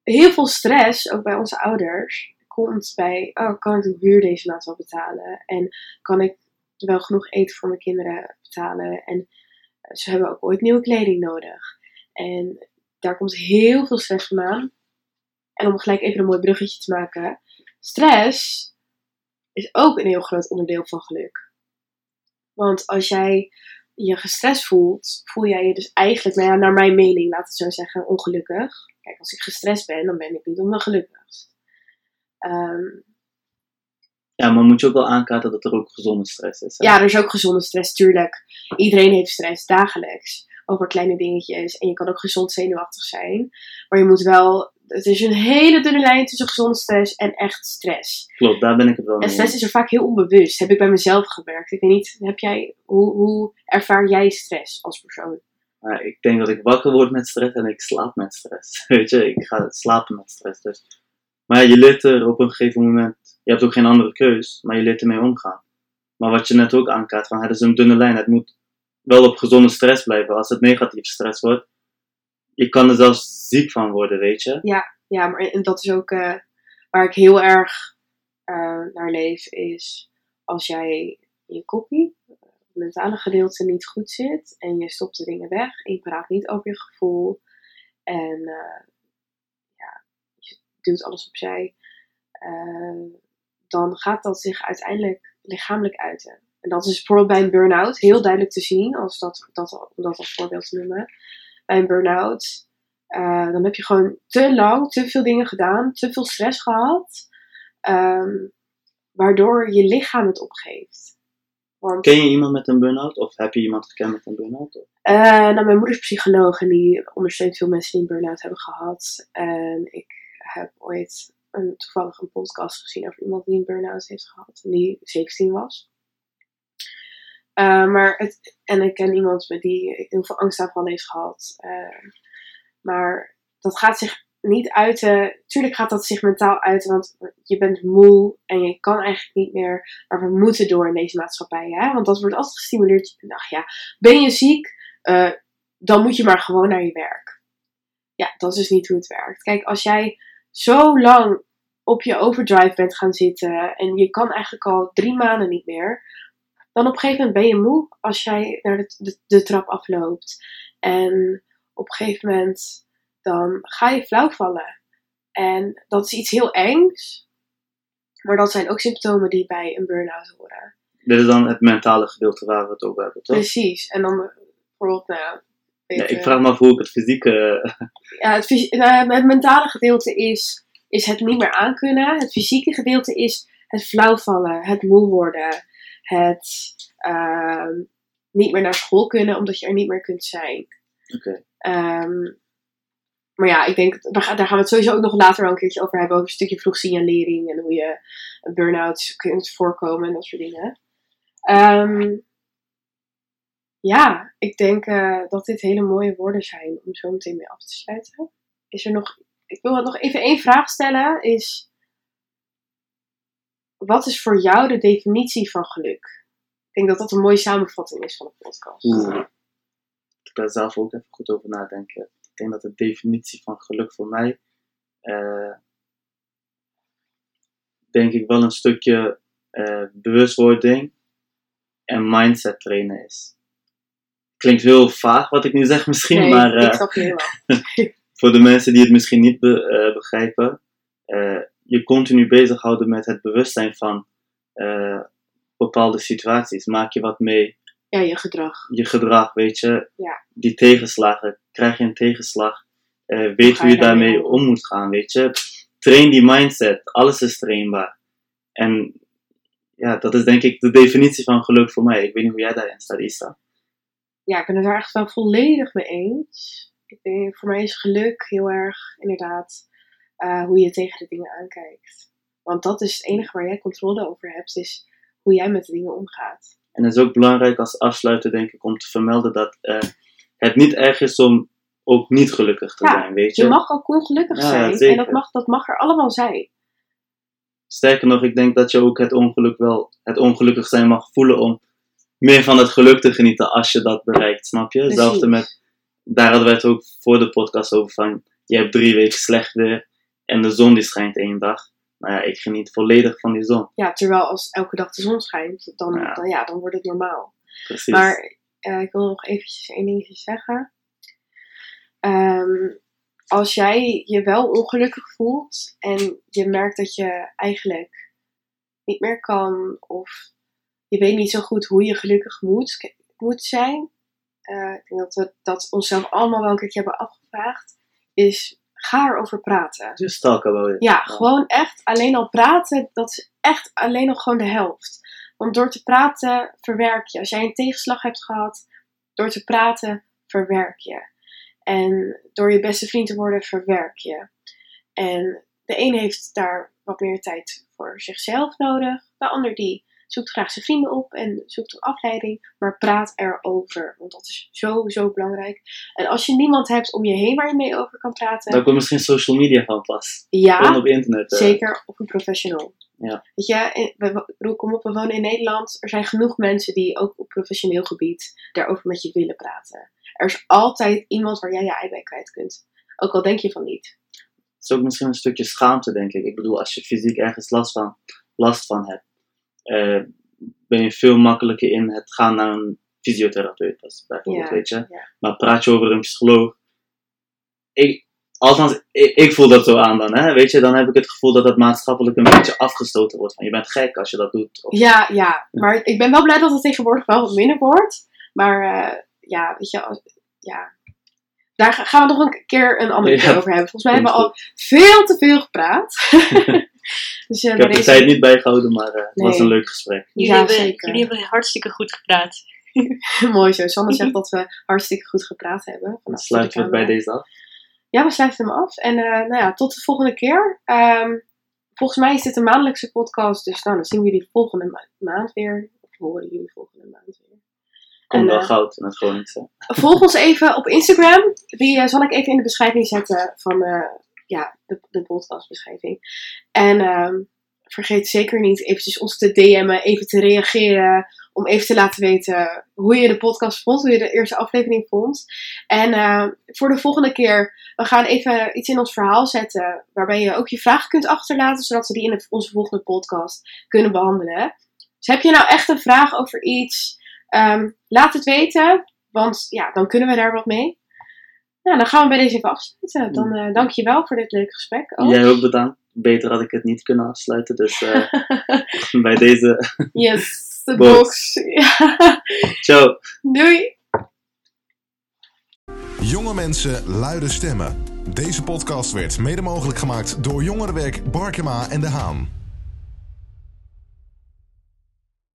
heel veel stress, ook bij onze ouders, komt bij, oh, kan ik de huur deze maand wel betalen? En kan ik wel genoeg eten voor mijn kinderen betalen? En eh, ze hebben ook ooit nieuwe kleding nodig. En daar komt heel veel stress vandaan. En om gelijk even een mooi bruggetje te maken. Stress is ook een heel groot onderdeel van geluk. Want als jij je gestrest voelt, voel jij je dus eigenlijk, nou ja, naar mijn mening, laat het zo zeggen, ongelukkig. Kijk, als ik gestrest ben, dan ben ik niet ongelukkigst. Ehm, Ja, maar moet je ook wel aankaarten dat er ook gezonde stress is. hè? ja, er is ook gezonde stress, tuurlijk. Iedereen heeft stress dagelijks over kleine dingetjes. En je kan ook gezond zenuwachtig zijn. Maar je moet wel, het is een hele dunne lijn tussen gezonde stress en echt stress. Klopt, daar ben ik het wel En mee stress eens. is er vaak heel onbewust. Heb ik bij mezelf gemerkt. Ik weet niet, heb jij, hoe, hoe ervaar jij stress als persoon? Ik denk dat ik wakker word met stress en ik slaap met stress. Weet je, ik ga slapen met stress. Dus. Maar ja, je leert er op een gegeven moment, je hebt ook geen andere keus, maar je leert ermee omgaan. Maar wat je net ook aankaart, van het is een dunne lijn. Het moet wel op gezonde stress blijven. Als het negatief stress wordt, je kan er zelfs ziek van worden, weet je. Ja, maar en dat is ook eh, waar ik heel erg eh, naar leef, is als jij je kopie, het mentale gedeelte niet goed zit en je stopt de dingen weg en je praat niet over je gevoel en eh, ja, je duwt alles opzij, dan gaat dat zich uiteindelijk lichamelijk uiten. En dat is bijvoorbeeld bij een burn-out heel duidelijk te zien, als dat, dat, om dat als voorbeeld te noemen. Bij een burn-out eh, dan heb je gewoon te lang, te veel dingen gedaan, te veel stress gehad, ehm, waardoor je lichaam het opgeeft. Want Ken je iemand met een burn-out? Of heb je iemand gekend met een burn-out? eh, nou, mijn moeder is psycholoog en die ondersteunt veel mensen die een burn-out hebben gehad. En ik heb ooit een, toevallig een podcast gezien over iemand die een burn-out heeft gehad en die 17 was. Eh, maar het, en ik ken iemand met die heel veel angstaanvallen heeft gehad. Eh, maar dat gaat zich niet uiten. Tuurlijk gaat dat zich mentaal uiten, want je bent moe en je kan eigenlijk niet meer. Maar we moeten door in deze maatschappij, hè? Want dat wordt altijd gestimuleerd. Ach ja, ben je ziek, eh, dan moet je maar gewoon naar je werk. Ja, dat is dus niet hoe het werkt. Kijk, als jij zo lang op je overdrive bent gaan zitten en je kan eigenlijk al drie maanden niet meer, dan op een gegeven moment ben je moe als jij naar de, de, de trap afloopt. En op een gegeven moment dan ga je flauw vallen. En dat is iets heel engs, maar dat zijn ook symptomen die bij een burn-out horen. Dit is dan het mentale gedeelte waar we het over hebben, toch? Precies. En dan eh, bijvoorbeeld, nou ja, ik vraag me af hoe ik het fysieke... ja, het, nou, het mentale gedeelte is, is het niet meer aankunnen. Het fysieke gedeelte is het flauwvallen, het moe worden, het ehm, niet meer naar school kunnen omdat je er niet meer kunt zijn. Oké. Ehm, maar ja, ik denk, daar gaan daar gaan we het sowieso ook nog later wel een keertje over hebben. Over een stukje vroegsignalering en hoe je burn-out kunt voorkomen en dat soort dingen. Ehm, ja, ik denk eh, dat dit hele mooie woorden zijn om zo meteen mee af te sluiten. Is er nog, ik wil nog even één vraag stellen. Is, wat is voor jou de definitie van geluk? Ik denk dat dat een mooie samenvatting is van de podcast. Oeh. Ik daar zelf ook even goed over nadenken. Ik denk dat de definitie van geluk voor mij, eh, denk ik wel een stukje eh, bewustwording en mindset trainen is. Klinkt heel vaag wat ik nu zeg misschien, Nee, maar eh, ik snap je helemaal. voor de mensen die het misschien niet be- eh, begrijpen, eh, je continu bezighouden met het bewustzijn van eh, bepaalde situaties. Maak je wat mee, Ja, je gedrag. je gedrag, weet je, Ja. die tegenslagen, krijg je een tegenslag, eh, weet hoe je je daarmee om? om moet gaan, weet je. Train die mindset, alles is trainbaar. En ja, dat is denk ik de definitie van geluk voor mij. Ik weet niet hoe jij daarin staat, Isa. Ja, ik ben het daar echt wel volledig mee eens. ik denk, voor mij is geluk heel erg inderdaad eh, hoe je tegen de dingen aankijkt. Want dat is het enige waar jij controle over hebt, is hoe jij met de dingen omgaat. En het is ook belangrijk als afsluiter, denk ik, om te vermelden dat eh, het niet erg is om ook niet gelukkig te Ja, zijn, weet je. Je mag ook ongelukkig Ja, zijn en dat mag, dat mag er allemaal zijn. Sterker nog, ik denk dat je ook het ongeluk wel, het ongelukkig zijn mag voelen om meer van het geluk te genieten als je dat bereikt, snap je? Precies. Hetzelfde met, daar hadden wij het ook voor de podcast over van, je hebt drie weken slecht weer en de zon die schijnt één dag. Nou ja, ik geniet volledig van die zon, Ja, terwijl als elke dag de zon schijnt, dan, Ja. Dan, ja, dan wordt het normaal. precies. Maar eh, ik wil nog eventjes één dingetje zeggen. Ehm, als jij je wel ongelukkig voelt en je merkt dat je eigenlijk niet meer kan of je weet niet zo goed hoe je gelukkig moet, moet zijn. eh, ik denk dat we dat onszelf allemaal wel een keertje hebben afgevraagd. Is ga erover praten. Just talk about it. Ja, gewoon echt alleen al praten, dat is echt alleen nog gewoon de helft. Want door te praten verwerk je. Als jij een tegenslag hebt gehad, door te praten verwerk je. En door je beste vriend te worden verwerk je. En de een heeft daar wat meer tijd voor zichzelf nodig. De ander die zoekt graag zijn vrienden op en zoekt een afleiding. Maar praat erover, want dat is zo, zo belangrijk. En als je niemand hebt om je heen waar je mee over kan praten. Daar komt misschien social media van pas. ja, Gewoon op internet. eh. Zeker op een professional. Ja. Weet je, we, bedoel, kom op, we wonen in Nederland. Er zijn genoeg mensen die ook op professioneel gebied daarover met je willen praten. Er is altijd iemand waar jij je ei bij kwijt kunt. Ook al denk je van niet. Het is ook misschien een stukje schaamte, denk ik. Ik bedoel, als je fysiek ergens last van, last van hebt, eh, ben je veel makkelijker in het gaan naar een fysiotherapeut, als bijvoorbeeld, Ja, weet je. ja. Maar praat je over een psycholoog. Ik, althans, ik, ik voel dat zo aan dan, hè. Weet je, dan heb ik het gevoel dat het maatschappelijk een beetje afgestoten wordt. Van, je bent gek als je dat doet. Of- Ja, ja. Maar ik ben wel blij dat het tegenwoordig wel wat minder wordt. Maar eh, ja, weet je, als- ja. Daar ga- gaan we nog een keer een andere Ja, keer over hebben. Volgens mij hebben we al veel te veel gepraat. dus eh, Ik heb de tijd niet bijgehouden, maar eh, het was Nee. een leuk gesprek. Jullie, Ja, hebben, zeker. jullie hebben hartstikke goed gepraat. Mooi zo. Sanne zegt dat we hartstikke goed gepraat hebben. Dan sluiten we bij camera. deze af. Ja, we sluiten hem af. En eh, nou ja, tot de volgende keer. Ehm, volgens mij is dit een maandelijkse podcast. Dus nou, dan zien we jullie volgende ma- maand weer. Of horen jullie volgende maand weer. Komt En, wel eh, goud in het Groningse. Volg ons even op Instagram. Die eh, zal ik even in de beschrijving zetten van eh, ja, de, podcastbeschrijving. En ehm, vergeet zeker niet eventjes ons te DM'en, even te reageren. Om even te laten weten hoe je de podcast vond, hoe je de eerste aflevering vond. En eh, voor de volgende keer, we gaan even iets in ons verhaal zetten. Waarbij je ook je vragen kunt achterlaten, zodat we die in onze volgende podcast kunnen behandelen. Dus heb je nou echt een vraag over iets? Ehm, laat het weten. Want ja, dan kunnen we daar wat mee. Nou, dan gaan we bij deze even afsluiten. Dan eh dank je wel voor dit leuke gesprek. ook. Jij ook bedankt. Beter had ik het niet kunnen afsluiten. Dus eh, bij deze, Yes, de Box. box. Ja. ciao. Doei. Jonge mensen, luide stemmen. Deze podcast werd mede mogelijk gemaakt door Jongerenwerk Barkema en De Haan.